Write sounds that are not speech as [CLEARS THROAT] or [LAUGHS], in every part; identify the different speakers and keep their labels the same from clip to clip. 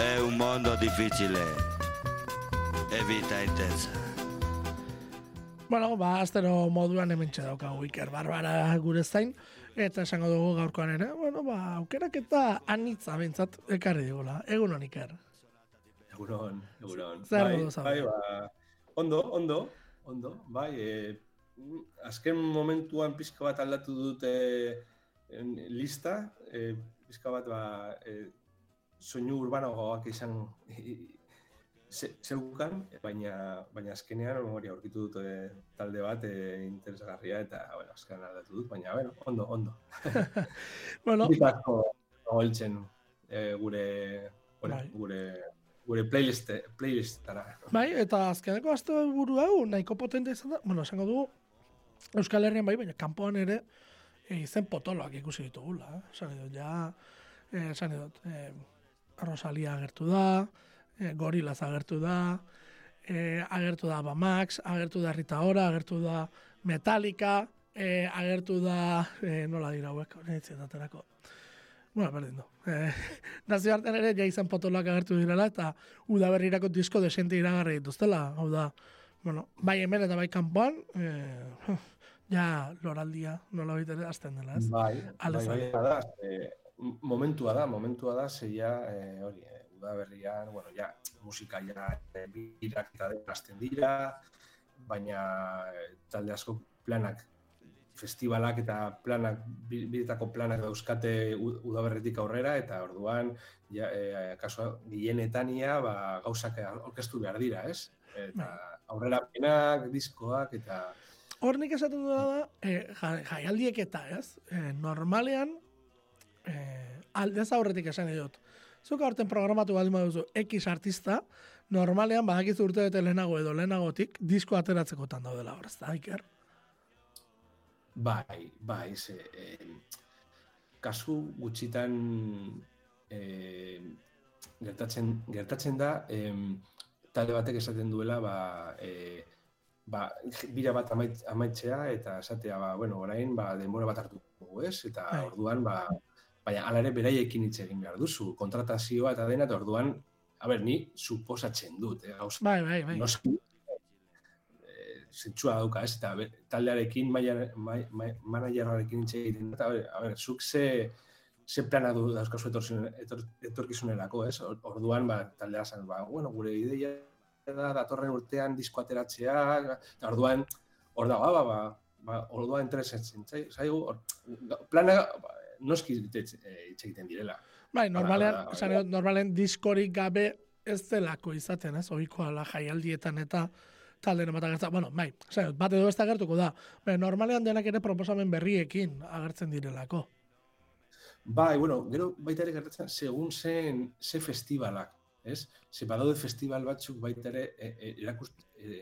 Speaker 1: È un mondo difficile e vita intensa.
Speaker 2: Bueno, ba, astero moduan hemen daukagu Iker Barbara gure zain, eta esango dugu gaurkoan ere, bueno, ba, aukerak eta anitza bentsat ekarri digula. Egun hon, Iker.
Speaker 3: Egunon, egunon.
Speaker 2: Zer
Speaker 3: bai,
Speaker 2: modu
Speaker 3: bai, ba, ondo, ondo, ondo, bai, e, azken momentuan pizka bat aldatu dute en, lista, e, pizka bat, ba, e, soinu urbanoagoak izan ze, zeukan, baina, baina azkenean hori aurkitu dute talde bat e, interesgarria eta, bueno, azkenean aldatu dut, baina, bueno, ondo, ondo. [LAUGHS]
Speaker 2: bueno,
Speaker 3: Bikako, holtzen, e, gure, bueno,
Speaker 2: Bai.
Speaker 3: gure gure playlist playlistara.
Speaker 2: bai, eta azkeneko aste buru hau nahiko potente izan da, bueno, esango dugu, Euskal Herrian bai, baina kanpoan ere e, izen potoloak ikusi ditugula. Eh? Esan dut, ja, eh, esan dut, eh, Rosalia agertu da, eh, Gorillaz agertu da, eh, agertu da Bamax, agertu da Rita Ora, agertu da Metallica, eh, agertu da, eh, nola dira hauek, hori aterako. Bueno, berdin du. Eh, [LAUGHS] nazioartean ere ja izan potoloak agertu direla eta udaberrirako disko desente iragarri dituztela. Hau da, bueno, bai hemen eta bai kanpoan, eh, [LAUGHS] ja loraldia nola ere azten dela, ez?
Speaker 3: Bai,
Speaker 2: Alde
Speaker 3: bai, bai, da, e, momentua da, momentua da, zeia, e, hori, e, udaberrian, bueno, ja, musika ja, e, birak eta hasten dira, baina e, talde asko planak, festivalak eta planak, bi- bietako planak dauzkate udaberritik aurrera, eta orduan, ja, e, kaso, gilenetania, ba, gauzak orkestu behar dira, ez? Eta aurrera penak, diskoak, eta...
Speaker 2: Hor nik esaten duela da, eh, ja- jaialdiek eta ez, eh, normalean, eh, aldez aurretik esan dut. Zuk aurten programatu baldin baduzu X artista, normalean badakizu urte bete lehenago edo lehenagotik disko ateratzekotan daudela hor, ez da, Iker?
Speaker 3: Bai, bai, ze, eh, kasu gutxitan eh, gertatzen, gertatzen da, em, talde batek esaten duela, ba, eh, ba, bira bat amait, amaitzea eta esatea, ba, bueno, orain, ba, denbora bat hartu dugu, ez? Eta
Speaker 2: Bai.
Speaker 3: orduan, ba, baina hala ere beraiekin hitz egin behar duzu, kontratazioa eta dena, eta orduan, a ber, ni suposatzen dut, eh, gauza
Speaker 2: Bai, bai, bai.
Speaker 3: noski eh, zentsua dauka, ez? Eta taldearekin, managerrarekin hitz egiten, eta, a ber, a ber, zuk ze, ze plana du dauzkazu etorkizun- etor, etorkizunerako, ez? Or- Orduan, ba, taldea zen, ba, bueno, gure ideia da datorren urtean disko ateratzea, eta orduan, hor da, ba, ba, ba, ba, orduan interesatzen zai- zaigu, plana, ba, noski hitz eh, egiten direla.
Speaker 2: Bai, normalean, esan dut, normalean diskorik gabe ez delako izaten, ez? Ohikoa la jaialdietan eta talderen bat agertzen. Bueno, bai, dut, bat edo ez da agertuko da. Bai, normalean denak ere proposamen berriekin agertzen direlako.
Speaker 3: Bai, bueno, gero baita ere gertatzen, segun zen, ze festivalak, ez? Ze badaude festival batzuk baita ere e, e, erakust, e,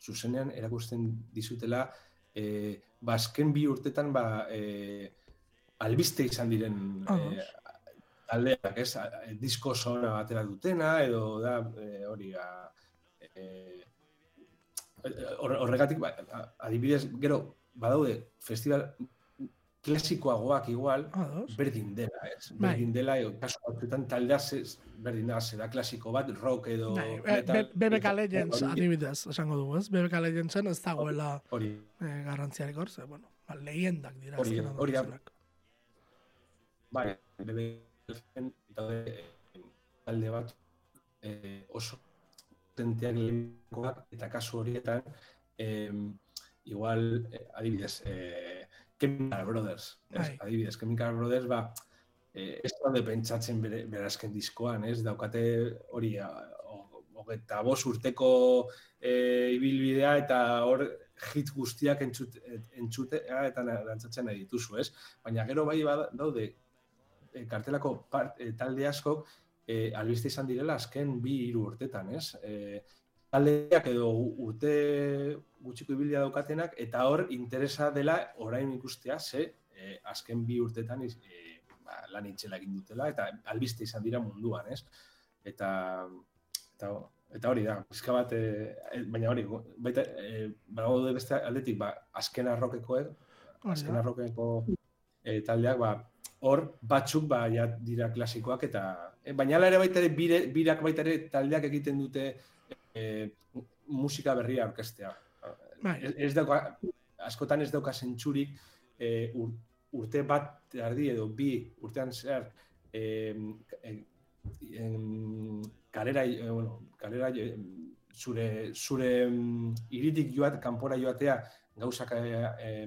Speaker 3: zuzenean erakusten dizutela, e, ba, azken bi urtetan, ba, e, albiste izan diren e, taldeak, ez? E, Disko zona atera dutena, edo da, e, hori, a, e, hor- horregatik, ba, adibidez, gero, badaude festival klasikoagoak igual,
Speaker 2: Ados.
Speaker 3: berdin dela, ez?
Speaker 2: Bai.
Speaker 3: Berdin dela, edo, kasu batzuetan taldea zez, berdin da, zera klasiko bat, rock edo...
Speaker 2: Bai,
Speaker 3: metal,
Speaker 2: be- BBK Legends adibidez, esango dugu, ez? BBK Legendsen ez dagoela
Speaker 3: Hori,
Speaker 2: eh, garrantziarik hor, ze, bueno, ba, lehendak dira.
Speaker 3: Hori- hori da. Bai, bebe, daude, eh, talde bat eh, oso tenteak lehenkoak, eta kasu horietan, eh, igual, eh, adibidez, eh, Chemical Brothers, ez?
Speaker 2: Bai.
Speaker 3: adibidez, Chemical Brothers, ba, eh, ez daude pentsatzen bere, bere azken diskoan, ez? Daukate hori, hogeita bost urteko eh, ibilbidea eta hor hit guztiak entzut, entzutea eta dantzatzen nahi dituzu, ez? Baina gero bai daude kartelako part, eh, talde askok eh, albiste izan direla azken bi hiru urtetan, ez? Eh, taldeak edo urte gutxiko ibilia daukatenak eta hor interesa dela orain ikustea ze eh, azken bi urtetan eh, ba, lan itxela egin dutela eta albiste izan dira munduan, ez? Eta eta eta hori da, pizka bat, eh, eh, baina hori, baita, eh, badaude beste aldetik, ba, azken arrokekoek, azken arrokeko eh, taldeak, ba, hor batzuk ba, ja, dira klasikoak eta E, baina ere baita ere, bire, birak baita ere taldeak egiten dute e, musika berria orkestea.
Speaker 2: Bai.
Speaker 3: Ez, ez dauka, askotan ez dauka zentsurik e, ur, urte bat erdi edo bi urtean zer e, e, em, kalera, e, bueno, kalera e, zure, zure iritik joat, kanpora joatea gauzak e,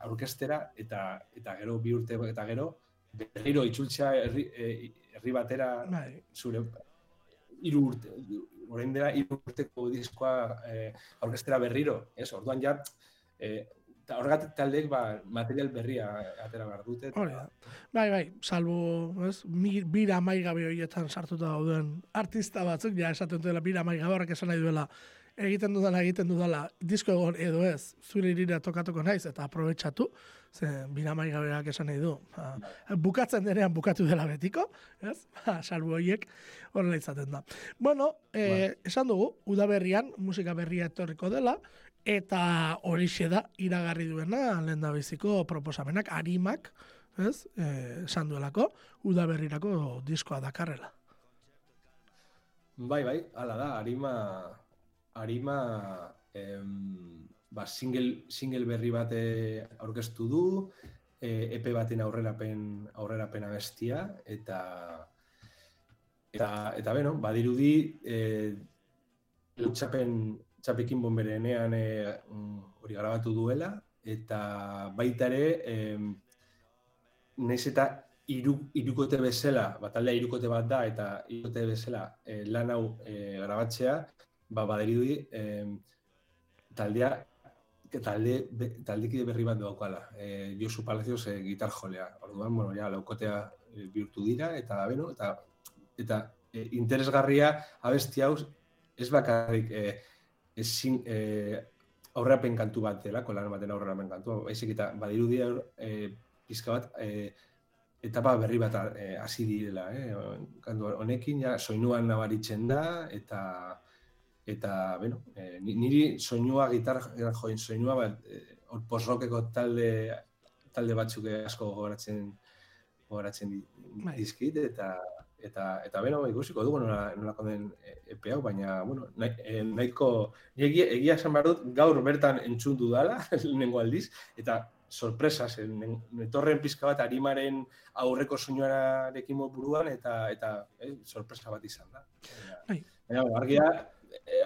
Speaker 3: em, orkestera eta eta gero bi urte eta gero berriro itzultzea herri, e, herri batera
Speaker 2: Bai.
Speaker 3: zure hiru urte orain dela hiru urteko diskoa eh, aurkeztera berriro, ez? Orduan ja eh, eta horregatik taldeek ba, material berria atera behar dute.
Speaker 2: Hori da. Bai, bai, salbu, ez, bira maigabe horietan sartuta dauden artista batzuk, ja esaten dutela bira maigabe horrek esan nahi duela, egiten dudala, egiten dudala, disko egon edo ez, zure irira tokatuko naiz, eta aprobetsatu, ze bira maigabeak esan nahi du. Ba, bukatzen denean bukatu dela betiko, ez? Ba, salbu horiek horrela izaten da. Bueno, eh, esan dugu, udaberrian musika berria etorriko dela, eta horixe da iragarri duena lehen biziko proposamenak, arimak, ez, eh, esan duelako, udaberrirako diskoa dakarrela.
Speaker 3: Bai, bai, hala da, Arima, Arima em, ba, single, single berri bat aurkeztu du, eh, epe baten aurrerapen, aurrerapen abestia, eta eta, eta beno, badirudi eh, txapen, txapekin bonberenean eh, mm, hori grabatu duela, eta baita ere, naiz eta iru, irukote bezala, bat taldea irukote bat da, eta irukote bezala eh, lan hau eh, grabatzea, ba, badirudi eh, taldea talde, be, taldekide berri bat daukala. Eh, Josu Palacios eh, gitar jolea. Orduan, bueno, ja, laukotea eh, bihurtu dira, eta, beno, eta, eta eh, interesgarria abesti hau ez bakarrik eh, ezin, eh, aurrapen kantu bat dela, kolan baten aurrapen kantu, baizik eta badirudi eh, pizka bat eh, etapa berri bat eh, hasi direla, eh? Kantu honekin ja soinuan nabaritzen da eta eta bueno, eh, ni- niri soinua gitarra join soinua bat eh, hor post-rockeko talde talde batzuk asko gogoratzen gogoratzen
Speaker 2: Bai.
Speaker 3: dizkit eta eta eta beno ikusiko dugu nola nolako den eh, epe hau baina bueno nahi, eh, nahiko egia, egia esan behar dut gaur bertan entzun dudala [LAUGHS] lehenengo aldiz eta sorpresa zen netorren pizka bat arimaren aurreko soinuarekin buruan eta eta eh, sorpresa bat izan da.
Speaker 2: Bai.
Speaker 3: Baina, bueno, argia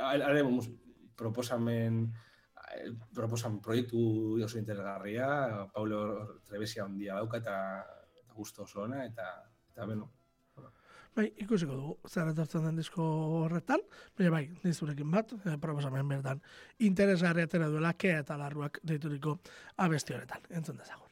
Speaker 3: are mus- proposamen eh, proposamen proiektu oso interesgarria, Paulo Trebesia handia dauka eta, eta gusto oso ona eta eta beno,
Speaker 2: Bai, ikusiko dugu, zer etortzen den disko horretan, baina bai, nizurekin bat, eh, proposamen bertan, interesgarri atera duela, kea eta larruak deituriko abesti horretan, entzun dezagun.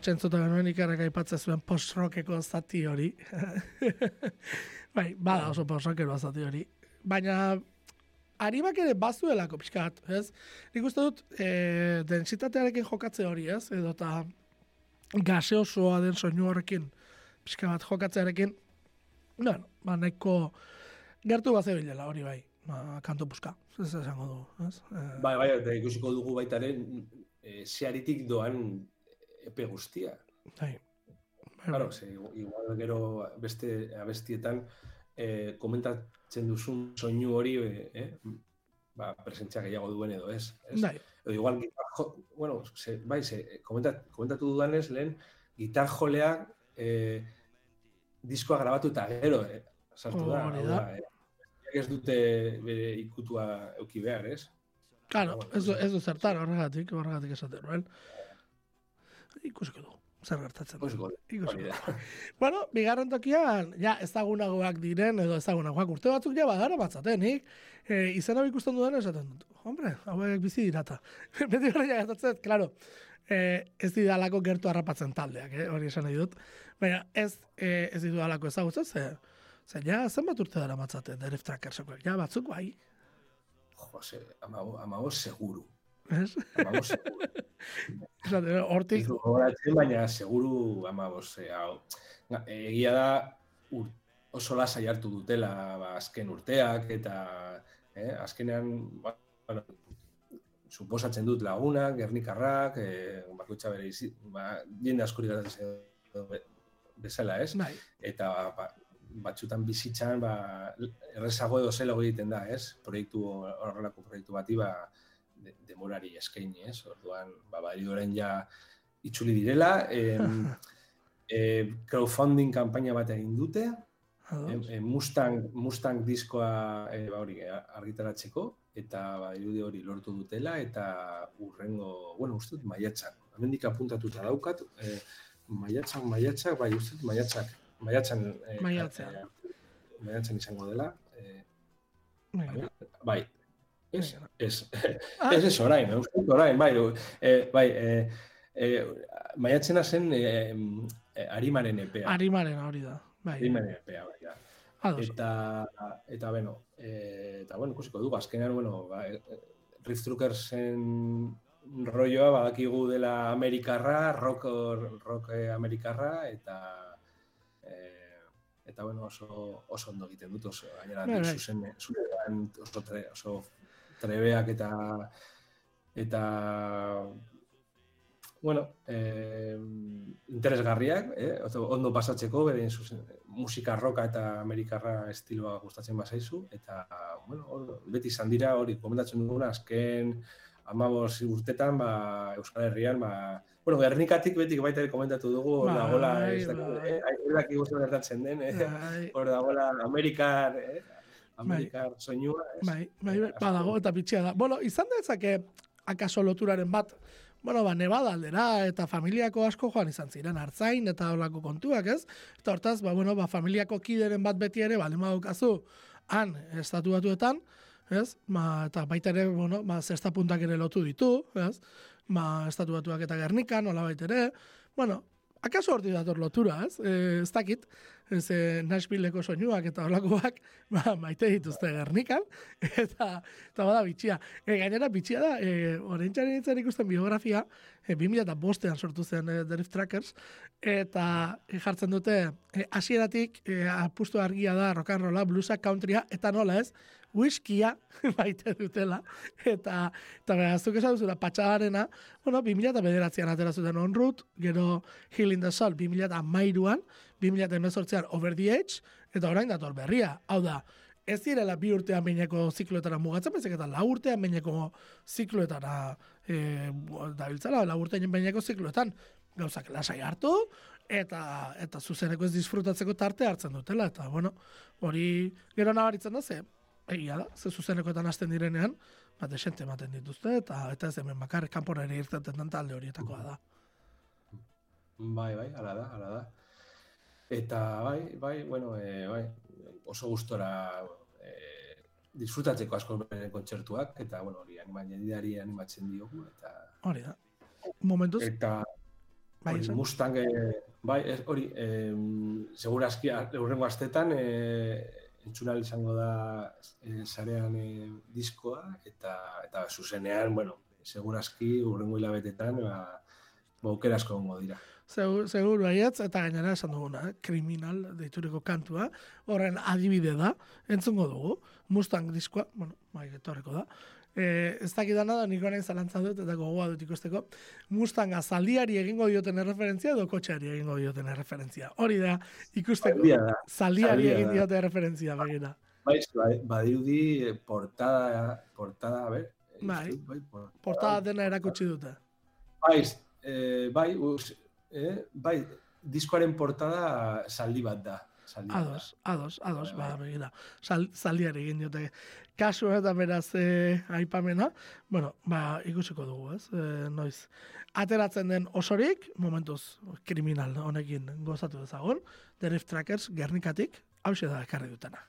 Speaker 2: Hortxe entzuta genuen ikarrak aipatzen zuen post-rockeko zati hori. [LAUGHS] bai, bada oso post-rockero zati hori. Baina, haribak ere bazuelako pixkat, ez? Nik uste dut, e, densitatearekin jokatze hori, ez? Edo eta gaseosoa den soinu horrekin, pixka bat jokatzearekin, bueno, ba, nahiko gertu bat zebilela hori bai, ba, kantu puska, ez esango du, ez? E,
Speaker 3: Bai, bai, ikusiko dugu baitaren e, zearitik doan epe guztia.
Speaker 2: bai. Bai,
Speaker 3: Claro, ze, igual gero beste abestietan eh, komentatzen duzun soinu hori eh, ba, presentzia gehiago duen edo ez. ez?
Speaker 2: bai,
Speaker 3: Edo igual, jo, bueno, ze, bai, ze, komentat, komentatu dudanez, lehen, gitar jolea eh, diskoa grabatu eta gero, eh, sartu da.
Speaker 2: Hori da.
Speaker 3: eh, ez dute bere ikutua euki behar, ez?
Speaker 2: Claro,
Speaker 3: Bueno,
Speaker 2: ez du, ez du zertar horregatik, horregatik esaten nuen. Ikusiko du, zer gertatzen.
Speaker 3: du,
Speaker 2: Ikusiko du. [LAUGHS] Bueno, bigarren tokian, ja, ezagunagoak diren, edo ezagunagoak urte batzuk ja badara batzatenik, e, izena ikusten dudan esaten dut. Hombre, hauek bizi dirata. [LAUGHS] Beti horreia gertatzen, claro, e, ez didalako gertu harrapatzen taldeak, eh? hori esan nahi dut. Baina ez, e, ez didalako ezagutzen, ze, ze ja, zenbat urte dara Deref Trackersokoak, ja, batzuk bai,
Speaker 3: Jose, amago, amago seguru.
Speaker 2: Ez?
Speaker 3: Seguru. [LAUGHS]
Speaker 2: Esaten, hortik,
Speaker 3: baina seguru amabos, e, hau. Ga- Egia da ur, oso lasai hartu dutela ba, azken urteak eta eh, azkenean ba, bueno, suposatzen dut lagunak, gernikarrak, eh, bakoitza bere izi, ba, jende askori bezala, ez?
Speaker 2: bai,
Speaker 3: Eta ba, batzutan bizitzan ba, errezago edo zelo egiten da, ez? Proiektu horrelako proiektu bati ba, de, demorari eskaini, ez? Orduan, ba, badi orain ja itzuli direla, em, [LAUGHS] e, crowdfunding kanpaina bat egin dute,
Speaker 2: ados.
Speaker 3: e, e, Mustang, Mustang diskoa e, ba, hori, e, argitaratzeko, eta ba, irudi hori lortu dutela, eta urrengo, bueno, uste dut maiatzak. Hemendik apuntatuta daukat, e, maiatzak, maiatzak, bai, uste dut maiatzak, maiatzan, e,
Speaker 2: Maiatzean.
Speaker 3: e, maiatzan izango dela, e,
Speaker 2: Venga.
Speaker 3: bai, ez, ez,
Speaker 2: Ah.
Speaker 3: ez, ez, orain, uste dut orain, bai, e, bai, e, e, maiatzena zen e, e, Arimaren epea.
Speaker 2: Arimaren hori da, bai,
Speaker 3: Arimaren epea, bai, da.
Speaker 2: ados.
Speaker 3: Eta, eta bueno, e, eta bueno, ikusiko dugu, azkenean, bueno, ba, e, e, Riff Truckersen rolloa badakigu dela Amerikarra, rock, rock eh, Amerikarra, eta e, eta bueno, oso, oso ondo egiten dut, oso, gainera,
Speaker 2: Bai, bai.
Speaker 3: zuzen, zuzen, oso, tre, oso trebeak eta eta bueno, eh, interesgarriak, eh? oso ondo pasatzeko, beren zuzen, musika roka eta amerikarra estiloa gustatzen bazaizu, eta, bueno, hor, beti izan dira hori, komentatzen duguna, azken amabos urtetan, ba, Euskal Herrian, ba, bueno, Gernikatik beti baita ere komentatu dugu, hor
Speaker 2: Bai,
Speaker 3: dagoela, ez
Speaker 2: bai.
Speaker 3: dakit, eh? ez dakit guzti gertatzen den, eh?
Speaker 2: Bai,
Speaker 3: hor dagoela Amerikar, eh? Amerikar soinua,
Speaker 2: bai, bai, bai, badago eta bitxia da. Bueno, izan dezake akaso loturaren bat, bueno, ba, Nevada aldera eta familiako asko joan izan ziren hartzain eta holako kontuak, ez? Eta hortaz, ba, bueno, ba, familiako kideren bat beti ere, bale badaukazu, han, estatu batuetan, ez? Ba, eta baita ere, bueno, ba, zesta puntak ere lotu ditu, ez? Ba, estatu batuak eta Gernika, nola ere, bueno, akaso horti dator lotura, ez? E, ez dakit, ez e, Nashvilleko soinuak eta holakoak, ba, maite dituzte Gernikan, eta, eta bada bitxia. E, gainera bitxia da, e, orentxaren nintzen ikusten biografia, e, 2005an sortu zen e, Drift Trackers, eta e, jartzen dute, e, hasieratik e, apustu argia da rock and rolla, bluesa, countrya, eta nola ez, whiskia baite [LAUGHS] dutela, eta, eta behaztuk esan duzula, patxadarena, bueno, 2009an atera zuten on route, gero Hill in the Soul 2013an, 2018an Over the Edge, eta orain dator berria. Hau da, ez direla bi urtean behineko zikloetara mugatzen, bezik eta lau urtean behineko zikloetara e, dabiltzala, lau urtean behineko zikloetan gauzak lasai hartu, eta eta zuzeneko ez disfrutatzeko tarte hartzen dutela, eta bueno, hori gero nabaritzen da, ze egia da, ze zuzenekoetan hasten direnean, bat esente ematen dituzte, eta eta ez hemen bakarrik kanpora ere irteten den talde horietakoa da.
Speaker 3: Bai, bai, ala da, ala da. Eta bai, bai, bueno, e, bai, oso gustora e, disfrutatzeko asko beren kontzertuak, eta, bueno, hori anima, jendeari animatzen diogu, eta...
Speaker 2: Hori da. Momentuz,
Speaker 3: Eta,
Speaker 2: Bai,
Speaker 3: hori. Mustang, eh, bai, ez, hori, eh, segurazki, eurrengo astetan, eh, entzuna izango da eh, sarean eh, diskoa, eta, eta zuzenean, bueno, segurazki, urrengo hilabetetan, ba, ba asko egongo dira.
Speaker 2: Seguru, seguru baietz, eta gainera esan duguna, eh? kriminal deituriko kantua, horren adibide da, entzungo dugu, Mustang diskoa, bueno, bai, etorriko da, e, ez dakidana da, niko nahi zalantza dut, eta gogoa dut ikusteko, Mustanga zaldiari egingo dioten erreferentzia, edo kotxeari egingo dioten erreferentzia. Hori da, ikusteko,
Speaker 3: da.
Speaker 2: zaldiari
Speaker 3: Zaldia
Speaker 2: egin diote erreferentzia, begira.
Speaker 3: Bai, bai, badirudi eh, portada, portada, a ver, eh,
Speaker 2: Bai.
Speaker 3: bai, portada,
Speaker 2: Portada dena erakutsi dute.
Speaker 3: Bai, eh, bai, us, eh, bai, diskoaren portada zaldi bat da. Zaldi bat da.
Speaker 2: Ados, ados, ados,
Speaker 3: Bai,
Speaker 2: ba, begira. Sal, zaldiari egin diote. Kasu eta beraz e, aipamena, bueno, ba, ikusiko dugu, ez? E, noiz. Ateratzen den osorik, momentuz, kriminal honekin gozatu dezagun, The Rift Trackers, Gernikatik, hause da ekarri dutena.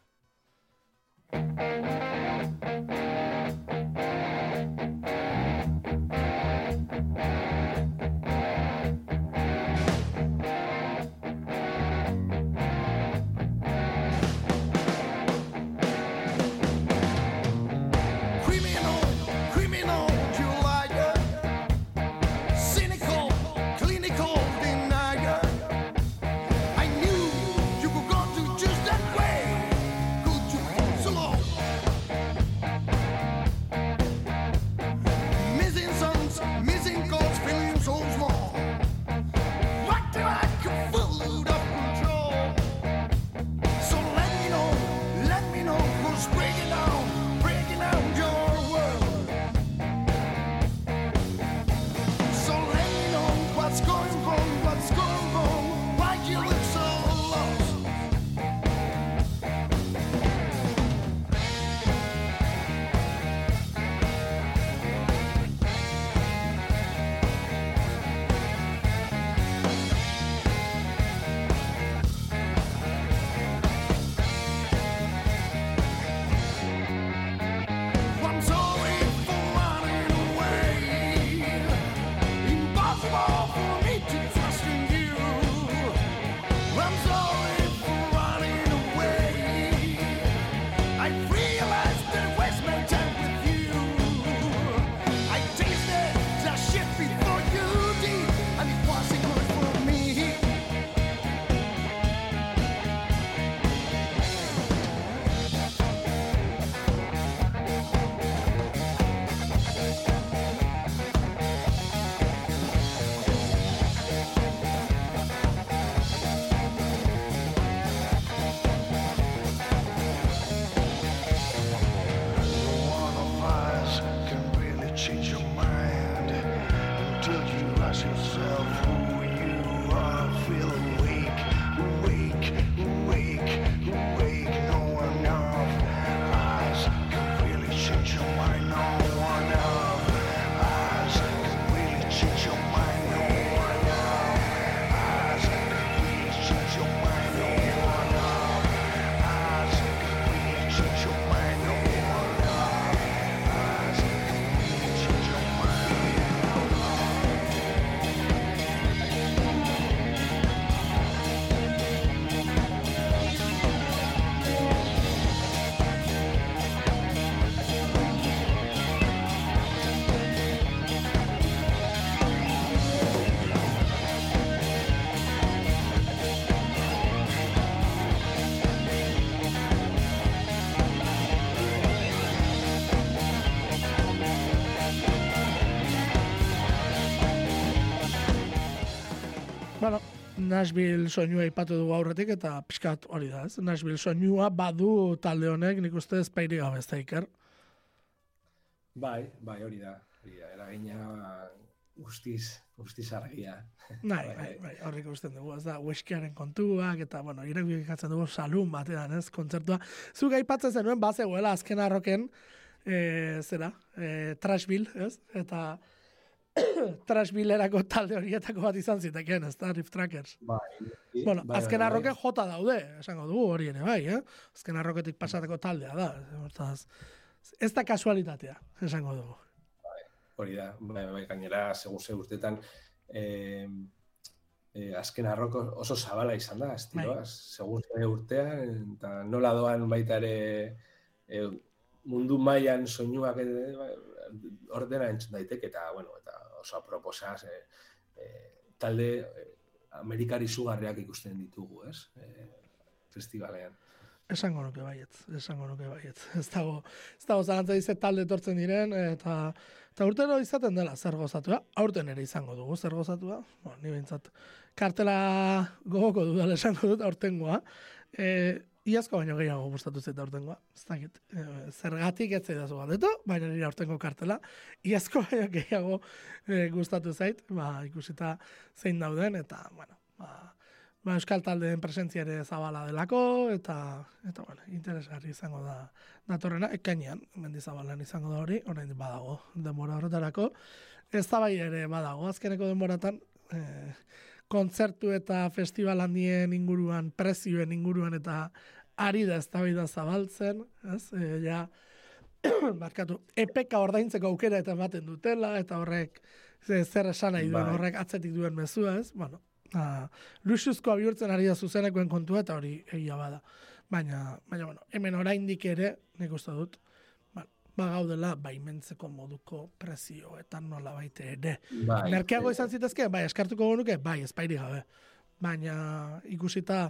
Speaker 2: Nashville soinua ipatu dugu aurretik, eta pixkat hori da, ez? Nashville soinua badu talde honek, nik uste ez pairi gabe ez da, Iker.
Speaker 3: Bai, bai, hori da. Hori da, eragina guztiz, guztiz argia.
Speaker 2: Bai, bai, bai, horrik usten dugu, ez da, weskiaren kontuak, eta, bueno, irekikatzen dugu salun batean, ez, kontzertua. Zuk aipatzen zenuen, bazegoela, azken arroken, e, zera, e, Trashville, ez, eta [COUGHS] Trashvillerako talde horietako bat izan zitekeen, ez da, Rift Trackers.
Speaker 3: Bai,
Speaker 2: Bueno,
Speaker 3: bai,
Speaker 2: azken
Speaker 3: bai,
Speaker 2: arroke jota daude, esango dugu hori ere, bai, eh? Azken arroketik pasateko taldea da, hortaz, ez da kasualitatea, esango dugu.
Speaker 3: Hori da, bai, bai, gainera, segun ze urtetan, eh, e, azken arroko oso zabala izan da, estiloa,
Speaker 2: Bai.
Speaker 3: segun ze urtean, eta nola doan baita ere e, mundu mailan soinuak ba, ordena entzun daiteke, eta, bueno, eta oso aproposa, e, e, talde e, amerikari zugarriak ikusten ditugu, ez? E, festivalean.
Speaker 2: Esango nuke baietz, esango nuke baietz. [LAUGHS] Ez dago, ez dago zalantza dize talde etortzen diren, eta, eta urtero izaten dela zer gozatua. Aurten ere izango dugu zer gozatua. Bueno, ni behintzat kartela gogoko dudala esango dut aurtengoa. E, iazko baino gehiago gustatu zait aurtengoa. Ez dakit, e, zergatik ez zaidazu galdetu, baina nire aurtengo kartela. Iazko [LAUGHS] baino gehiago e, gustatu zait, ba, ikusita zein dauden, eta, bueno, ba, ba, euskal taldeen presentzia ere zabala delako, eta, eta bueno, interesgarri izango da datorrena, ekainean, mendizabalan izango da hori, orain badago denbora horretarako, ez da bai ere badago, azkeneko denboratan, eh, kontzertu eta festival handien inguruan, prezioen inguruan, eta ari da ez da zabaltzen, ez, e, ja, [CLEARS THROAT] barkatu, epeka ordaintzeko aukera eta ematen dutela, eta horrek ze- zer esan nahi duen,
Speaker 3: Bai.
Speaker 2: horrek atzetik duen mezua, ez? Bueno, ah, luxuzkoa bihurtzen ari da zuzenekoen kontua, eta hori egia bada. Baina, baina bueno, hemen oraindik ere, nik uste dut, ba, ba gaudela baimentzeko moduko prezioetan nola baite ere.
Speaker 3: Bai,
Speaker 2: Merkeago izan zitezke, bai, eskartuko genuke, bai, espairi gabe. Baina ikusita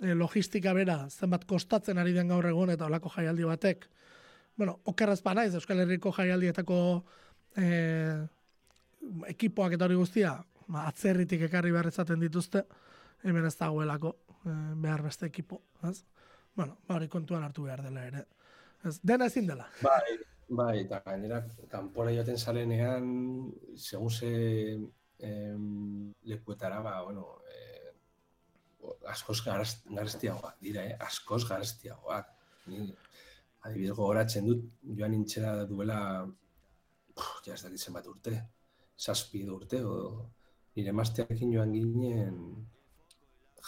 Speaker 2: e, logistika bera, zenbat kostatzen ari den gaur egun eta olako jaialdi batek, bueno, okerrez ba naiz, Euskal Herriko jaialdietako e, ekipoak eta hori guztia, ba, atzerritik ekarri behar izaten dituzte, hemen ez dagoelako e, behar beste ekipo, ez? Bueno, ba, hori kontuan hartu behar dela ere. Dena ezin dela.
Speaker 3: Bai, bai, eta gainera, kanpora joaten zarenean, segun ze em, lekuetara, ba, bueno, eh, askoz garaz- garestiagoak dira, eh? askoz garestiagoak. Ni, adibidez gogoratzen dut, joan nintzera duela, puf, ja ez dakit zenbat urte, zazpi urte, o, nire maztearekin joan ginen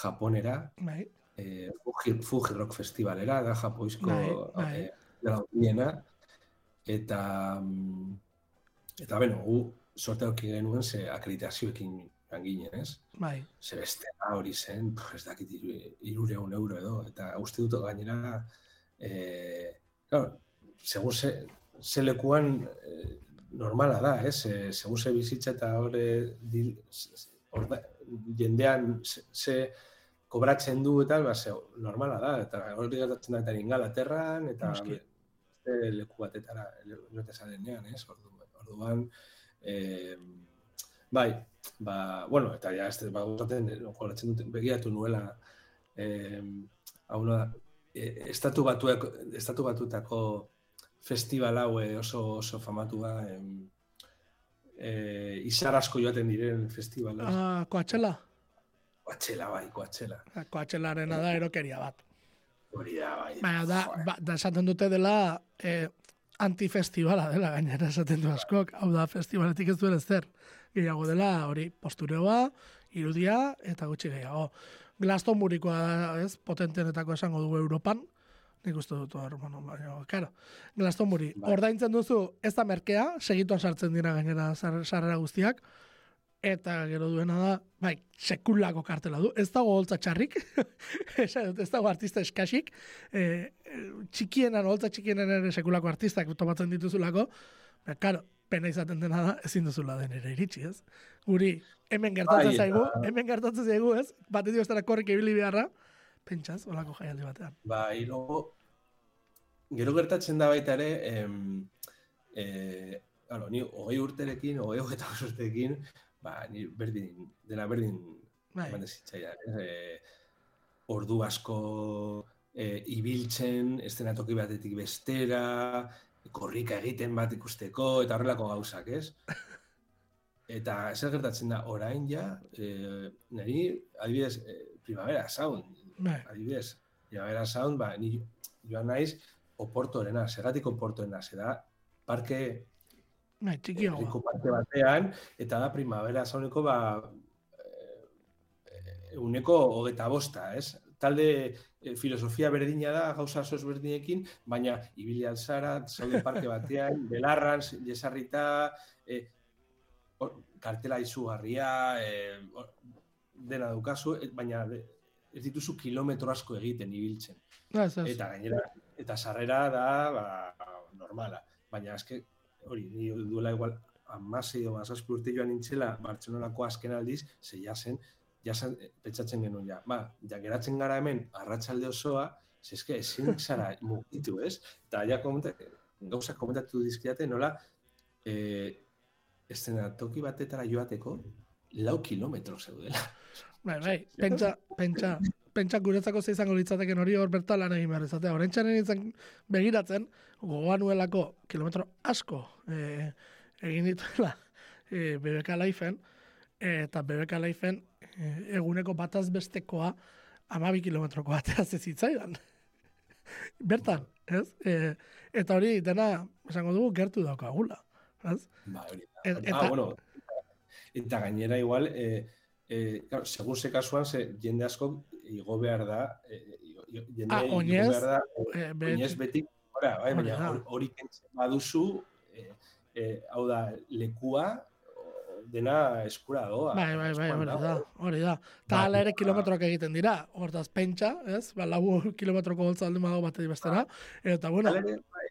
Speaker 3: Japonera,
Speaker 2: Bai,
Speaker 3: eh, Fuji, Fuji Rock Festivalera, da japoizko
Speaker 2: Bai, bai.
Speaker 3: eh, handiena, eta mm, eta beno, gu sorte auki genuen ze akreditazioekin joan ginen, ez?
Speaker 2: bai,
Speaker 3: Ze bestela hori zen, ez dakit iru- irureun euro edo, eta uste dut gainera, eh, claro, segun ze, ze lekuan eh, normala da, ez? Eh, segun ze bizitza eta hori jendean ze, ze kobratzen du eta ba, ze, normala da, eta hori gertatzen da eta Ingalaterran, eta
Speaker 2: Noski.
Speaker 3: Beste leku batetara, jote zarenean, ez? Orduan, orduan eh, bai, ba, bueno, eta ja, ez ba, gozaten, goratzen dut, begiratu nuela, eh, hau da, eh, estatu batuak, estatu batutako festival hau eh, oso, oso famatua, em, eh, izar asko joaten diren festivala.
Speaker 2: ah, Coachella?
Speaker 3: Koatxela, bai, koatxela.
Speaker 2: Coachellarena da erokeria bat.
Speaker 3: Hori da, bai.
Speaker 2: Baina da, ba, da esaten dute dela eh, antifestivala dela gainera esaten du askok. Hau da, festivaletik ez duela zer. Gehiago dela hori postureoa, irudia eta gutxi gehiago. Glastonburikoa da, ez, potentenetako esango dugu Europan. Nik uste dut hor, bueno, baina, karo. Glastonbury,
Speaker 3: Bai.
Speaker 2: ordaintzen duzu ez da merkea, segituan sartzen dira gainera sar- sarrera guztiak, eta gero duena da, bai, sekulako kartela du, ez dago holtza txarrik, [LAUGHS] ez dago artista eskasik, e, e, txikienan, holtza txikienan ere sekulako artistak tomatzen dituzulako, ba, karo, pena izaten dena da, ezin duzula den ere iritsi, ez? Guri, hemen gertatzen
Speaker 3: Bai,
Speaker 2: zaigu, hemen gertatzen zaigu, ez? Batetik bestera korrik ibili beharra, pentsaz, olako jaialdi batean.
Speaker 3: Bai, logo, gero gertatzen da baita ere, em, e, claro, ni hogei urterekin, hogei hogeita urterekin, ba, ni berdin, dena berdin
Speaker 2: Bai,
Speaker 3: zitzaidan? E, ordu asko e, ibiltzen, estenatoki batetik bestera, korrika egiten bat ikusteko, eta horrelako gauzak, ez? [LAUGHS] Eta zer gertatzen da, orain ja, e, niri, adibidez, e, Primavera Sound,
Speaker 2: bai,
Speaker 3: adibidez, Primavera Sound, ba, ni joan naiz, oportorena, segatik oportorena, zera, parke,
Speaker 2: bai, txikiagoa.
Speaker 3: herriko parke batean, eta da Primavera Soundeko, ba, eh, uneko hogeta bosta, ez? Talde eh, filosofia berdina da, gauza oso ezberdinekin, baina ibili alzara, zaude parke [LAUGHS] batean, belarran, jesarrita, eh, hor- kartela izugarria, eh, hor- dena daukazu, et- baina ez dituzu kilometro asko egiten ibiltzen.
Speaker 2: Ez.
Speaker 3: Eta gainera, eta sarrera da, ba, normala. Baina eske, hori, ni duela igual, amasei edo mazazpi urte joan nintzela, Bartzelonako azken aldiz, ze jasen, jasen, eh, pentsatzen genuen ja. Ba, ja geratzen gara hemen, arratsalde osoa, ze eske, ezin zara [LAUGHS] mugitu, ez? Eta ja komenta, gauza komentatu dizkiate, nola, eh, toki batetara joateko, lau kilometro zeudela.
Speaker 2: Bai, bai, pentsa, pentsa, pentsa guretzako ze izango litzateken hori hor bertan lan egin behar izatea. Horentxan nintzen begiratzen, gogoan nuelako kilometro asko e, egin dituela e, BBK Laifen, eta BBK Laifen e, eguneko bataz bestekoa amabi kilometroko batea zitzaidan. [LAUGHS] Bertan, ez? E, eta hori dena, esango dugu, gertu daukagula. Ez?
Speaker 3: Ba, hori da.
Speaker 2: Et-
Speaker 3: Ah,
Speaker 2: eta-
Speaker 3: bueno, eta gainera igual, eh, eh, claro, segun ze kasuan, ze jende asko igo behar da, eh, igo- igo- jende
Speaker 2: Ah,
Speaker 3: igo
Speaker 2: oinez,
Speaker 3: behar da,
Speaker 2: E,
Speaker 3: oinez betik, ora, bai, baina hori kentzen baduzu, eh, eh, hau da, lekua, dena eskura doa.
Speaker 2: Bai, bai, bai, hori da, hori da. Ta
Speaker 3: Bai,
Speaker 2: hala ere
Speaker 3: ba-
Speaker 2: kilometroak egiten dira, hortaz pentsa, ez? Ba, lau kilometroko goltza alde badago bateri bestera. Eta, bueno,
Speaker 3: bai,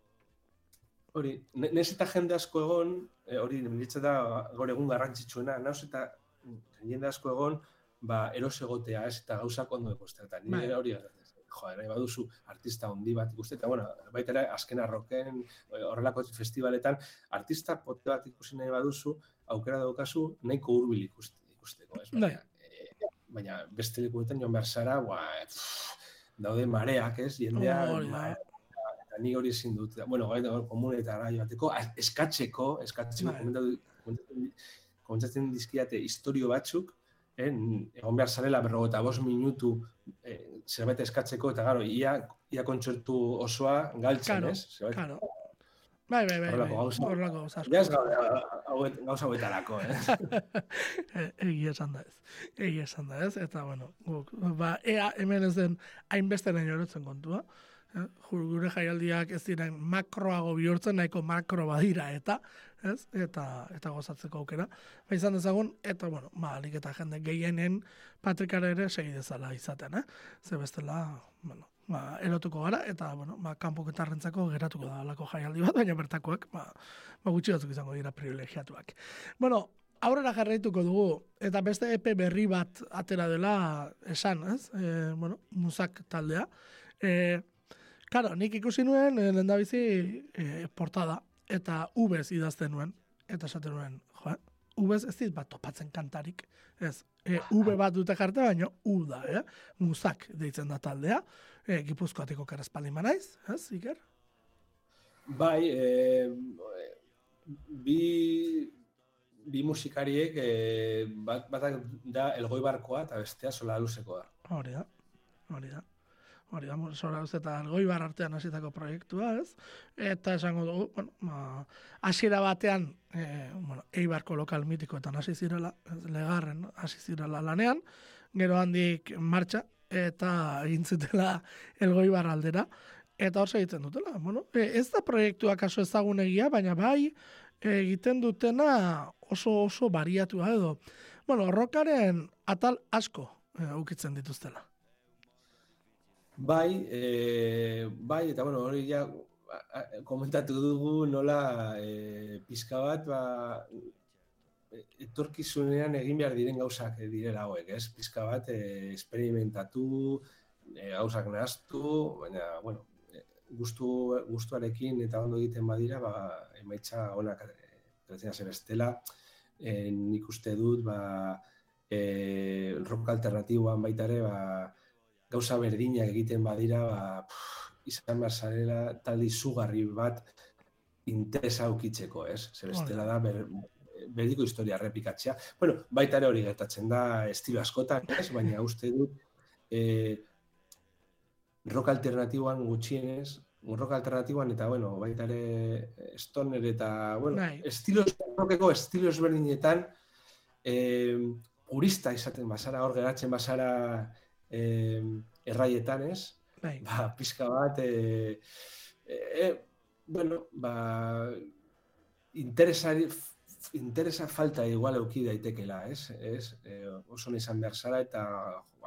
Speaker 3: hori, ne- nez eta jende asko egon, eh, hori, niretzat da gaur egun garrantzitsuena, nauz eta jende asko egon, ba, eros egotea, ez, eta gauzak ondo ikustea, eta
Speaker 2: Bai.
Speaker 3: nire hori joder, nahi baduzu artista handi bat ikuste, eta bueno, baita ere, azken arroken, eh, horrelako festivaletan, artista pote bat ikusi nahi baduzu, aukera daukazu, nahiko hurbil ikuste, ikusteko, ez? Baina,
Speaker 2: Bai.
Speaker 3: eh, baina beste lekuetan joan behar zara, ba, daude mareak, ez? Jendea,
Speaker 2: Hori
Speaker 3: eta ni hori ezin dut. Bueno, gai da komunetara joateko, eskatzeko, eskatzeko,
Speaker 2: Bai.
Speaker 3: komentatu, komentatzen, dizkiate istorio batzuk, eh, egon behar zarela berrogeta bost minutu eh, zerbait eskatzeko, eta garo, ia, ia kontzertu osoa galtzen,
Speaker 2: Claro,
Speaker 3: ez? Zerbait-
Speaker 2: claro. Bai, bai, bai, bai,
Speaker 3: Horrelako gauza.
Speaker 2: horrelako gauza.
Speaker 3: Ja ez gauza hauetarako, eh? [LAUGHS]
Speaker 2: E- Egia esan da ez. Egia esan da ez. Eta, bueno, guk, ba, ea hemen ez den hainbeste nahi orotzen kontua. Eh? Gure jaialdiak ez diren makroago bihurtzen, nahiko makro badira eta, ez? Eta, eta gozatzeko aukera. Ba, izan dezagun, eta, bueno, ba, alik eta jende gehienen patrikara ere segi dezala izaten, eh? Ze bestela, bueno, ba, erotuko gara, eta, bueno, ba, kanpoketarrentzako geratuko da alako jaialdi bat, baina bertakoak, ba, ba gutxi batzuk izango dira privilegiatuak. Bueno, aurrera jarraituko dugu, eta beste EP berri bat atera dela esan, ez? E, bueno, musak taldea. E, Karo, nik ikusi nuen, e, lehendabizi e, portada, eta ubez idazten nuen, eta esaten nuen, jo, ubez ez dit bat topatzen kantarik, ez, e, ube bat dute jarte, baina u da, eh? musak deitzen da taldea, e, gipuzkoatiko karespaldin manaiz, ez, Iker?
Speaker 3: Bai, eh, bi, bi musikariek, eh, bat, batak da elgoi barkoa eta bestea sola luzekoa.
Speaker 2: Hori da, hori da. Hori da, zora eta algoibar artean hasitako proiektua, ez? Eta esango dugu, bueno, ma, hasiera batean, e, bueno, eibarko lokal mitikoetan hasi zirela, legarren hasi zirela lanean, gero handik martxa, eta egin zutela elgoibar aldera, eta hor egiten dutela. Bueno, e, ez da proiektua kaso ezagunegia, baina bai egiten dutena oso oso bariatua edo. Bueno, rokaren atal asko e, ukitzen dituztela.
Speaker 3: Bai, e, bai, eta bueno, hori ja komentatu dugu nola e, pizka bat, ba, etorkizunean egin behar diren gauzak direla hauek, ez? Pizka bat e, esperimentatu, e, gauzak nahaztu, baina, bueno, gustu, gustuarekin eta ondo egiten badira, ba, emaitza onak kreatzen zer bestela, e, nik uste dut, ba, e, rock alternatiboan baita ere, ba, gauza berdinak egiten badira, ba, pff, izan behar zarela talde izugarri bat interesa aukitzeko, ez? Zer bestela da, ber, berdiko historia errepikatzea. Bueno, baita ere hori gertatzen da estilo askotan, ez? Baina uste dut e, rock alternatiboan gutxienez, rock alternatiboan eta, bueno, baita ere stoner eta, bueno,
Speaker 2: Bai.
Speaker 3: estilo rockeko estilo ezberdinetan e, purista izaten bazara, hor geratzen bazara e, erraietan, ez?
Speaker 2: Bai,
Speaker 3: ba, pizka bat, e, e, bueno, ba, interesari, interesa falta igual euki daitekela, ez? Ez, e, oso izan behar zara eta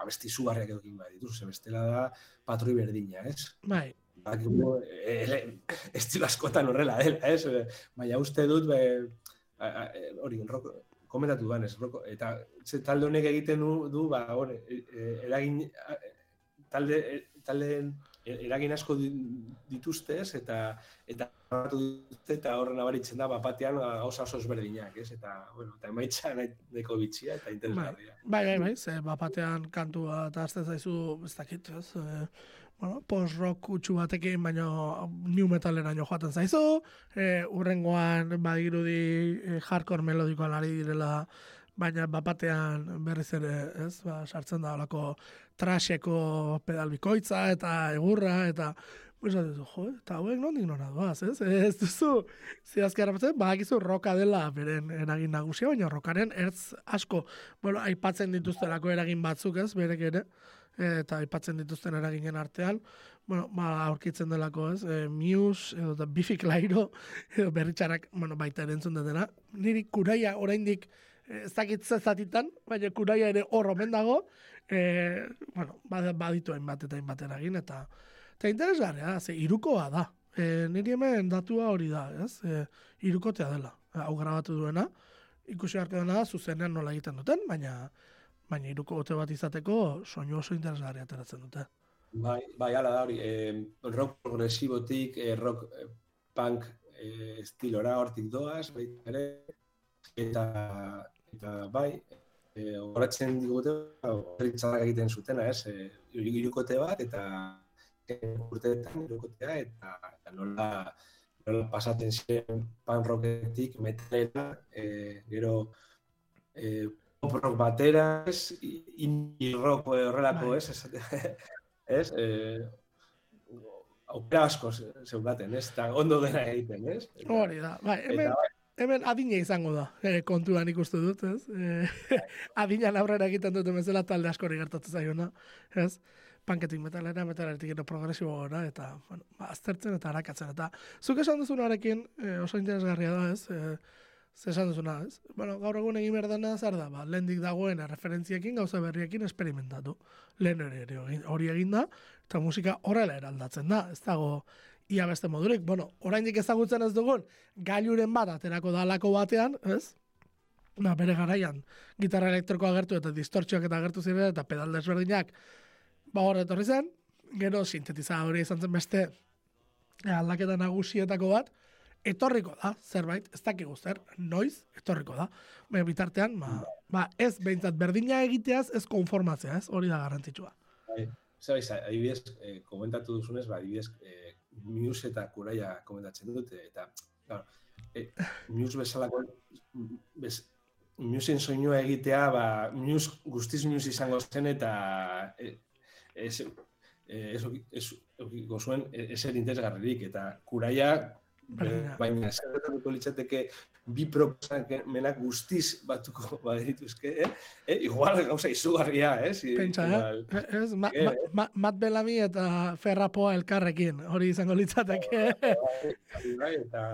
Speaker 3: abesti zugarriak edukin bai dituzu, ze bestela da patroi berdina, ez?
Speaker 2: Bai,
Speaker 3: Badakigu, e, e, [LAUGHS] estilo askotan horrela dela, ez? Baina uste dut, be, hori, rock, komentatu duan, ez, rock, eta ze talde honek egiten du, du ba, hori, e, eragin, talde, e, taldeen eragin asko di- dituzte, ez, eta eta dituzte, eta horren abaritzen da, bapatean gauza oso ezberdinak, ez, eta, bueno, eta emaitza nahiko bitxia eta interesgarria.
Speaker 2: bai, bai, bai, ze bapatean kantua eta azte zaizu, ez dakit, ez, e, bueno, post-rock utxu batekin, baina new metaleraino joaten zaizu, e, urrengoan badirudi e, hardcore melodikoan ari direla, baina bapatean berriz ere, ez, ba, sartzen da olako trasheko pedalbikoitza eta egurra eta Pues duzu, jo, eta hauek nondik nora doaz, ez? [LAUGHS] Ez duzu, zehazki harrapatzen, badakizu roka dela beren eragin nagusia, baina rokaren ertz asko, bueno, aipatzen dituztelako eragin batzuk, ez, berek ere, eta aipatzen dituzten eraginen artean, bueno, ba, aurkitzen delako, ez, e, Muse, edo da Biffy Clyro, [LAUGHS] edo berritxarak, bueno, baita ere entzun dutena, niri kuraia oraindik eh, ez dakit ze zatitan, baina kuraia ere hor omen dago, e, bueno, bad- baditu hainbat eta hainbat eragin, eta eta interesgarria, ze irukoa da. E, niri hemen datua hori da, ez? E, irukotea dela, hau grabatu duena, ikusi arte dena da, zuzenean nola egiten duten, baina baina iruko ote bat izateko soinu oso interesgarria ateratzen dute.
Speaker 3: Bai, bai, ala da hori, eh, rock progresibotik, eh, rock eh, punk eh, estilora hortik doaz, baita ere, eta, eta bai, eh, horatzen digute, horretzak egiten zutena, ez, eh, irukote bat, eta eh, urteetan irukotea, eta, eta nola, nola pasaten ziren punk rocketik metalera, eh, gero eh, pop rock batera, ez, rock eh, horrelako,
Speaker 2: Bai.
Speaker 3: ez, [LAUGHS] ez, eh, aukera asko ze- zeukaten, ez, eta ondo dena egiten, ez?
Speaker 2: Hori da, bai, hemen,
Speaker 3: Eta,
Speaker 2: hemen adina izango da, e, kontuan ikustu dut, ez? E, [LAUGHS] adinan aurrera egiten duten bezala talde askori gertatzen zaiona, ez? Panketik metalera, metaletik gero progresibo gora, eta, bueno, ba, aztertzen eta arakatzen. Eta zuk esan duzunarekin, e, oso interesgarria da, ez? E, ze esan duzuna, ez? Bueno, gaur egun egin behar dena zer da, ba, lehendik dagoen referentziekin, gauza berriekin esperimentatu. Lehen ere hori egin da, eta musika horrela eraldatzen da, ez dago ia beste modurik. Bueno, oraindik ezagutzen ez dugun, gailuren bat aterako da alako batean, ez? Ba, bere garaian, gitarra elektrikoa agertu eta distortzioak eta agertu ziren eta pedal desberdinak, ba hor etorri zen, gero sintetizadore izan zen beste aldaketa nagusietako bat, etorriko da, zerbait, ez dakigu zer, noiz, etorriko da. Baina bitartean, ba, ba ez behintzat berdina egiteaz, ez konformatzea, ez, hori da garrantzitsua.
Speaker 3: Zabaiz, adibidez, eh, komentatu duzunez, ba, adibidez, eh, Muse eta Kuraia komentatzen dute, eta, claro, eh, Muse bezalako, bez, Museen soinua egitea, ba, Muse, guztiz Muse izango zen, eta eh, ez, eh, ez, ez, ez, zuen eser interesgarririk, eta Kuraia,
Speaker 2: Berdina.
Speaker 3: baina zerretuko litzateke bi proposamenak guztiz batuko [LAUGHS] baderituzke, eh? eh? Igual gauza izugarria, eh? Si,
Speaker 2: Pentsa,
Speaker 3: igual,
Speaker 2: eh? Ez, ma,
Speaker 3: Eh,
Speaker 2: ma, ma, Matt Bellamy eta Ferrapoa elkarrekin, hori izango litzateke.
Speaker 3: Bai, bai, eta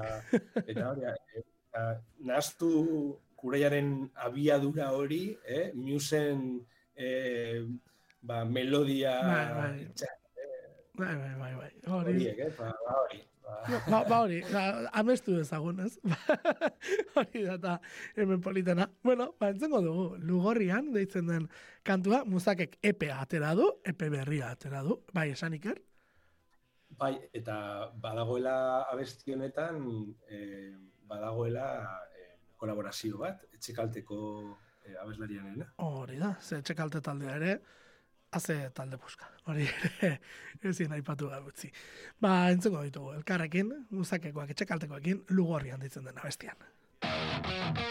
Speaker 3: eta hori, eh, eta nahaztu kureiaren abiadura hori, eh, Musen eh, ba, melodia
Speaker 2: Bai, bai.
Speaker 3: txa-
Speaker 2: bai, bai, bai, bai. Hori,
Speaker 3: horiek, eh, ba, ba, hori. Ba,
Speaker 2: ba, ba hori, ba, amestu dezagun, ez? [LAUGHS] hori da, eta hemen politena. Bueno, ba, entzengo dugu, lugorrian, deitzen den kantua, muzakek EPA atera du, EP berria atera du, bai, esan iker?
Speaker 3: bai, eta badagoela abesti honetan, eh, badagoela eh, kolaborazio bat, etxekalteko eh, abeslarianena.
Speaker 2: Hori da, ze txekalte taldea ere, haze talde puska. Hori ere, ezin aipatu gabe utzi. Ba, entzengo ditugu, elkarrekin, muzakekoak etxekaltekoekin, lugorrian ditzen dena bestian.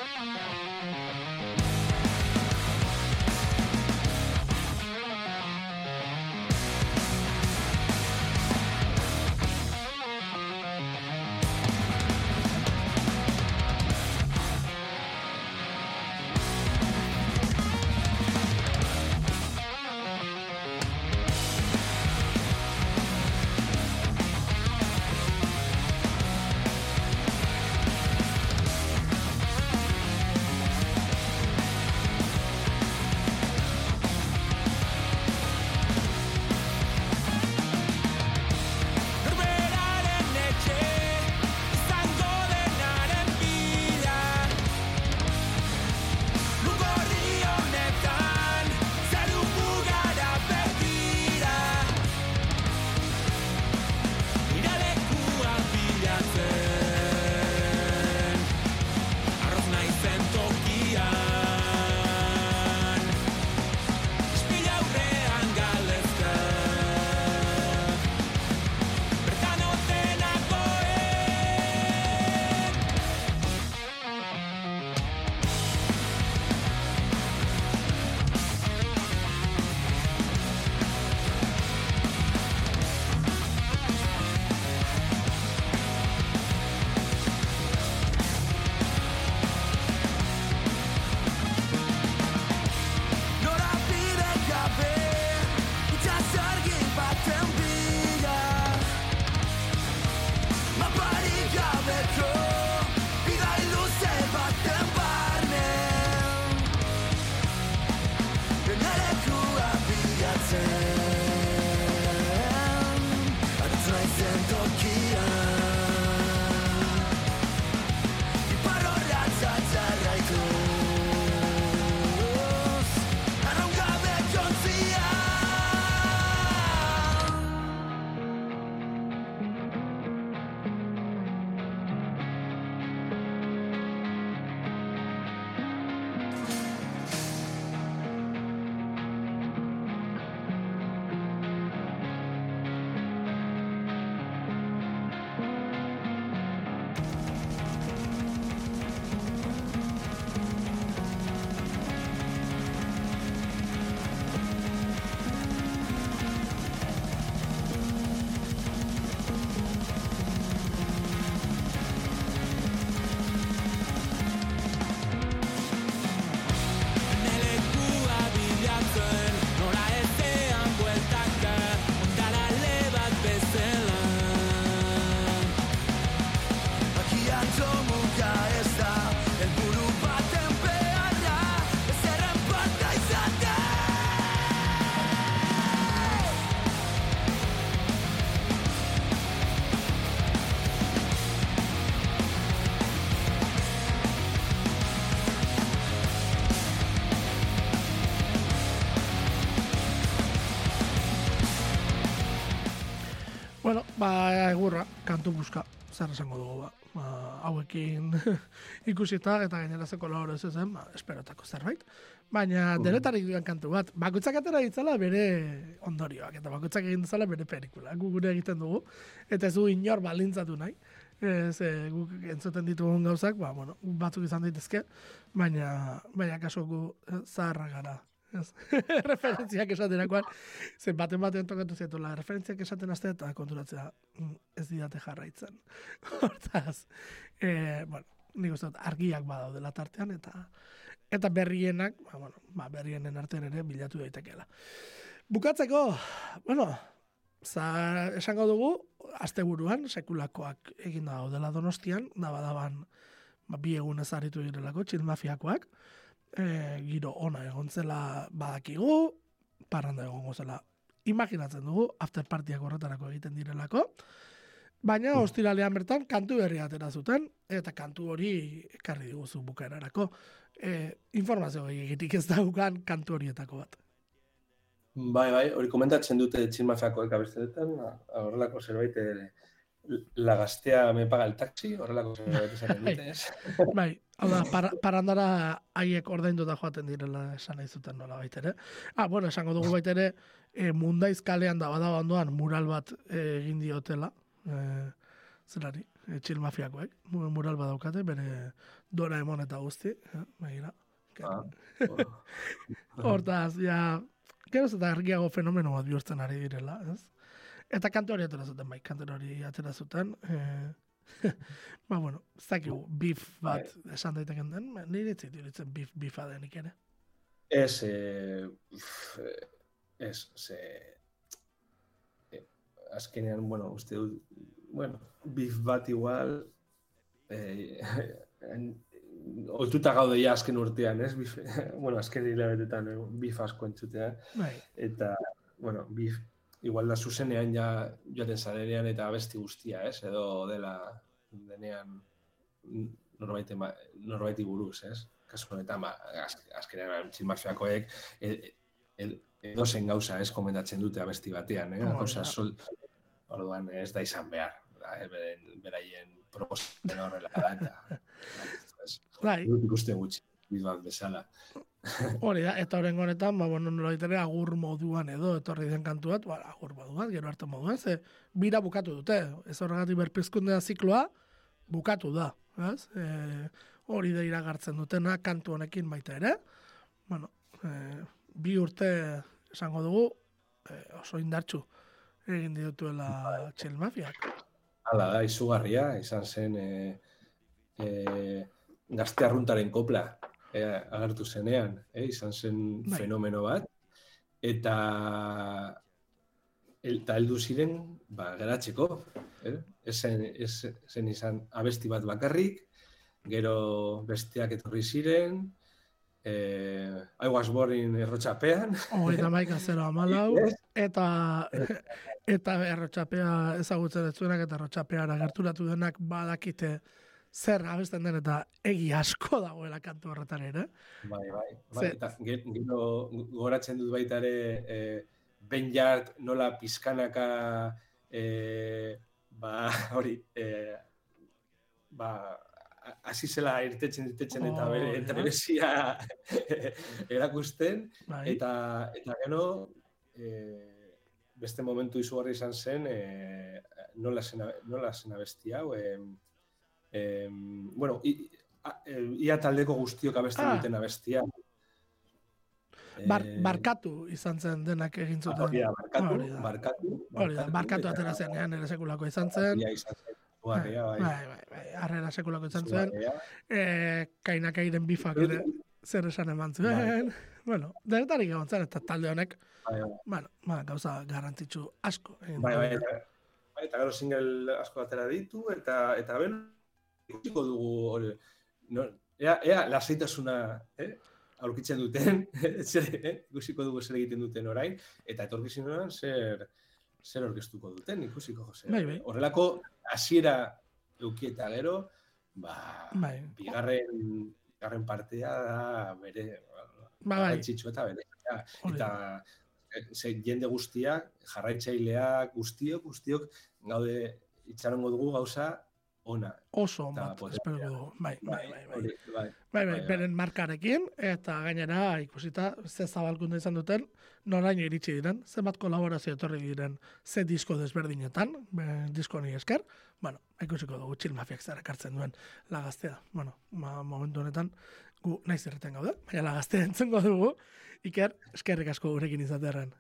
Speaker 2: Ba, egurra, kantu buska, zer esango dugu, ba. ba hauekin [LAUGHS] ikusita eta gainerazeko laboro ez zen, ba, esperotako zerbait. Baina denetarik duen kantu bat, bakoitzak atera ditzala bere ondorioak, eta bakoitzak egin ditzala bere pelikula, gu gure egiten dugu, eta ez du inor balintzatu nahi. Ez, e, guk entzuten ditugun gauzak, ba, bueno, batzuk izan daitezke, baina, baina kaso gu eh, zaharra gara. [LAUGHS] Referentziak esaterakoan, zen baten batean tokatu zietola, referentziak esaten azte eta konturatzea mm, ez didate jarraitzen. [LAUGHS] Hortaz, e, bueno, nik uste dut argiak badaudela tartean, eta eta berrienak, ba, bueno, ba, berrienen artean ere bilatu daitekeela. Bukatzeko, bueno, za, esango dugu, asteburuan sekulakoak egin da daudela donostian, da badaban ba, bi egun ezaritu direlako, txilmafiakoak, e, giro ona egon zela badakigu, parranda egongo zela imaginatzen dugu, after partiak horretarako egiten direlako, baina ostiralean bertan kantu berria atera zuten, eta kantu hori ekarri diguzu bukaerarako. E, informazio egitik ez daukan kantu horietako bat.
Speaker 3: Bai, bai, hori komentatzen dute txilmafiakoek abestetan, horrelako zerbait, eh, la gaztea me paga el taxi, horrelako zerbait esaten [LAUGHS] dute, ez?
Speaker 2: Bai, hau da, para, parandara haiek ordainduta joaten direla esan nahi zuten nola baitere. Ah, bueno, esango dugu baitere, e, mundaiz kalean da bada ondoan mural bat eh, egin diotela, e, zelari, e, txil mafiakoek, mu- mural bat daukate, bere dora emon eta guzti, eh, begira.
Speaker 3: Ah, [LAUGHS]
Speaker 2: Hortaz, ja, geroz eta argiago fenomeno bat bihurtzen ari direla, ez? Eta kantu hori atera zuten, bai, hori atera zuten. Eh, [LAUGHS] ba, bueno, ez dakigu, beef bat esan daiteken den, ba, nire ez iruditzen beef, beefa denik ere.
Speaker 3: Ez, eh, eh, ez, ze, eh, azkenean, bueno, uste dut, bueno, beef bat igual, eh, [LAUGHS] ohituta gaude ja azken urtean, ez? Beef, [LAUGHS] bueno, azken hilabetetan eh, beef asko entzutea,
Speaker 2: Bai,
Speaker 3: eta, bueno, beef, igual da zuzenean ja joaten zarenean eta abesti guztia, ez? Edo dela denean norbaiti, norbaiti buruz, ez? Kasu honetan, ba, az, azkenean txilmafiakoek e, e, edozen gauza ez komentatzen dute abesti batean, eh?
Speaker 2: Hori
Speaker 3: Gauza sol, orduan ez da izan behar, da, eh, beren, beraien proposamen horrela da, eta [LAUGHS]
Speaker 2: bai,
Speaker 3: dut ikusten gutxi, bit bat bezala.
Speaker 2: Hori da, eta horren honetan, ba, bueno, nola ere agur moduan edo, etorri den kantu bat, ba, agur moduan, gero arte moduan, ze, bira bukatu dute, ez horregatik berpizkundea zikloa, bukatu da, ez? E, hori da iragartzen dutena kantu honekin baita ere, bueno, e, bi urte esango dugu, e, oso indartsu egin dituela txel mafiak.
Speaker 3: Hala da, izugarria, izan zen e, e, gazte arruntaren kopla e, agertu zenean, e, izan zen
Speaker 2: Bai.
Speaker 3: fenomeno bat, eta eta heldu ziren ba, geratzeko, eh? ez, zen, ez zen izan abesti bat bakarrik, gero besteak etorri ziren, eh, I was born in errotxapean,
Speaker 2: Hogeita maika zero amalau, [LAUGHS] eta eta errotxapea ezagutzen ez zuenak eta errotxapeara gerturatu denak badakite zer abesten den eta egi asko dagoela kantu horretan ere.
Speaker 3: Bai, bai. bai. Eta ge- gero gogoratzen dut baita ere eh, Ben Jart nola pizkanaka eh, ba, hori eh, ba, hasi zela irtetzen irtetzen eta
Speaker 2: Oh,
Speaker 3: bere
Speaker 2: ja.
Speaker 3: entrebesia [LAUGHS] erakusten
Speaker 2: Bai.
Speaker 3: eta eta gero eh, beste momentu izugarri izan zen eh, nola zen abe- nola zen abesti hau em, em, bueno i, a- eh, ia taldeko guztiok abesten
Speaker 2: Ah.
Speaker 3: duten abestia
Speaker 2: Bar,
Speaker 3: Eh,
Speaker 2: barkatu izan zen denak egin zuten.
Speaker 3: hori da, barkatu,
Speaker 2: Hori da.
Speaker 3: barkatu,
Speaker 2: Hori da, barkatu atera zenean ere sekulako izan zen.
Speaker 3: Zen, izugarria, bai.
Speaker 2: bai, bai, bai, harrera sekulako izan zen.
Speaker 3: Izugarria.
Speaker 2: E, kainakairen bifak ere zer esan eman zuen. Bueno, denetarik egon zen, eta talde honek,
Speaker 3: Bai, bai.
Speaker 2: bueno, ba, gauza garrantzitsu asko.
Speaker 3: Bai, bai, eta, bai, eta gero single asko atera ditu, eta, eta ben, ikusiko dugu hori, no, ea, ea lasaitasuna, eh? aurkitzen duten, [LAUGHS] zer, eh? ikusiko dugu zer egiten duten orain, eta etorkizunean zer, zer orkestuko duten, ikusiko, Jose.
Speaker 2: Bai, bai.
Speaker 3: Horrelako, hasiera eukieta gero, ba,
Speaker 2: bai.
Speaker 3: bigarren, bigarren partea da bere,
Speaker 2: ba, bai.
Speaker 3: eta bere. Eta,
Speaker 2: eta
Speaker 4: ze, jende guztiak, jarraitzaileak, guztiok, guztiok, gaude itxarongo dugu gauza ona.
Speaker 2: Oso on bat, espero dugu. Bai, bai, bai. Bai,
Speaker 4: bai,
Speaker 2: bai, bai,
Speaker 4: bai,
Speaker 2: markarekin, eta gainera, ikusita, ze zabalkunde izan duten, noraino iritsi diren, zenbat kolaborazio etorri diren, ze disko desberdinetan, be, disko honi esker, bueno, ikusiko dugu txil mafiak zara kartzen duen lagaztea. Bueno, ma, momentu honetan, gu naiz irreten gaude, baina lagaztea entzengo dugu, iker, eskerrik asko gurekin izatearen.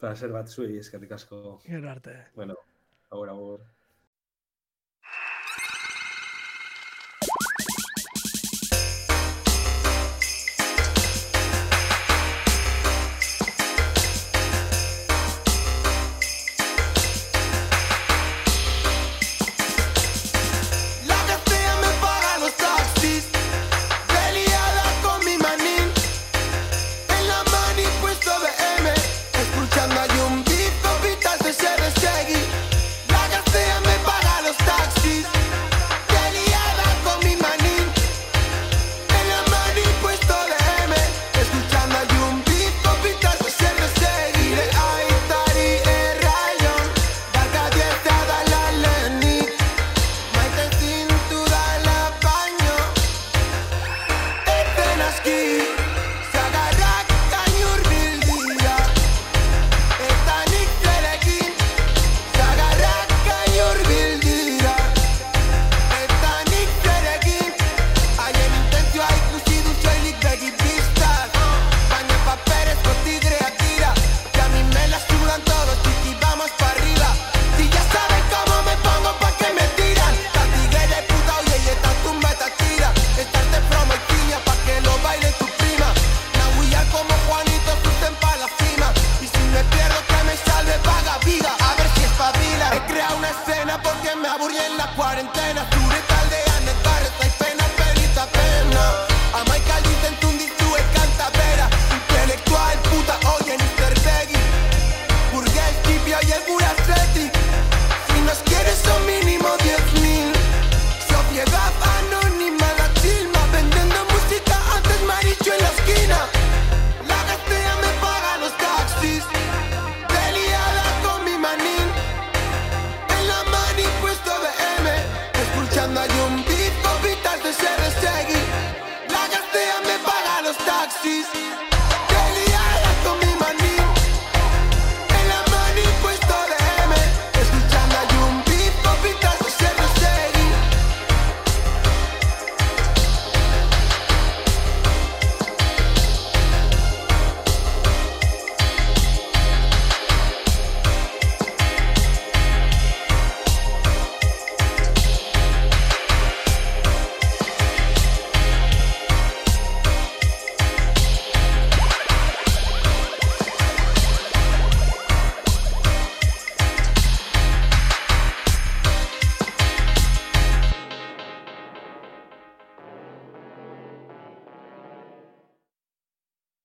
Speaker 4: Para ser bat zuei, eskerrik asko.
Speaker 2: Gero arte.
Speaker 4: Bueno, agur, agur.
Speaker 5: quarentena, it.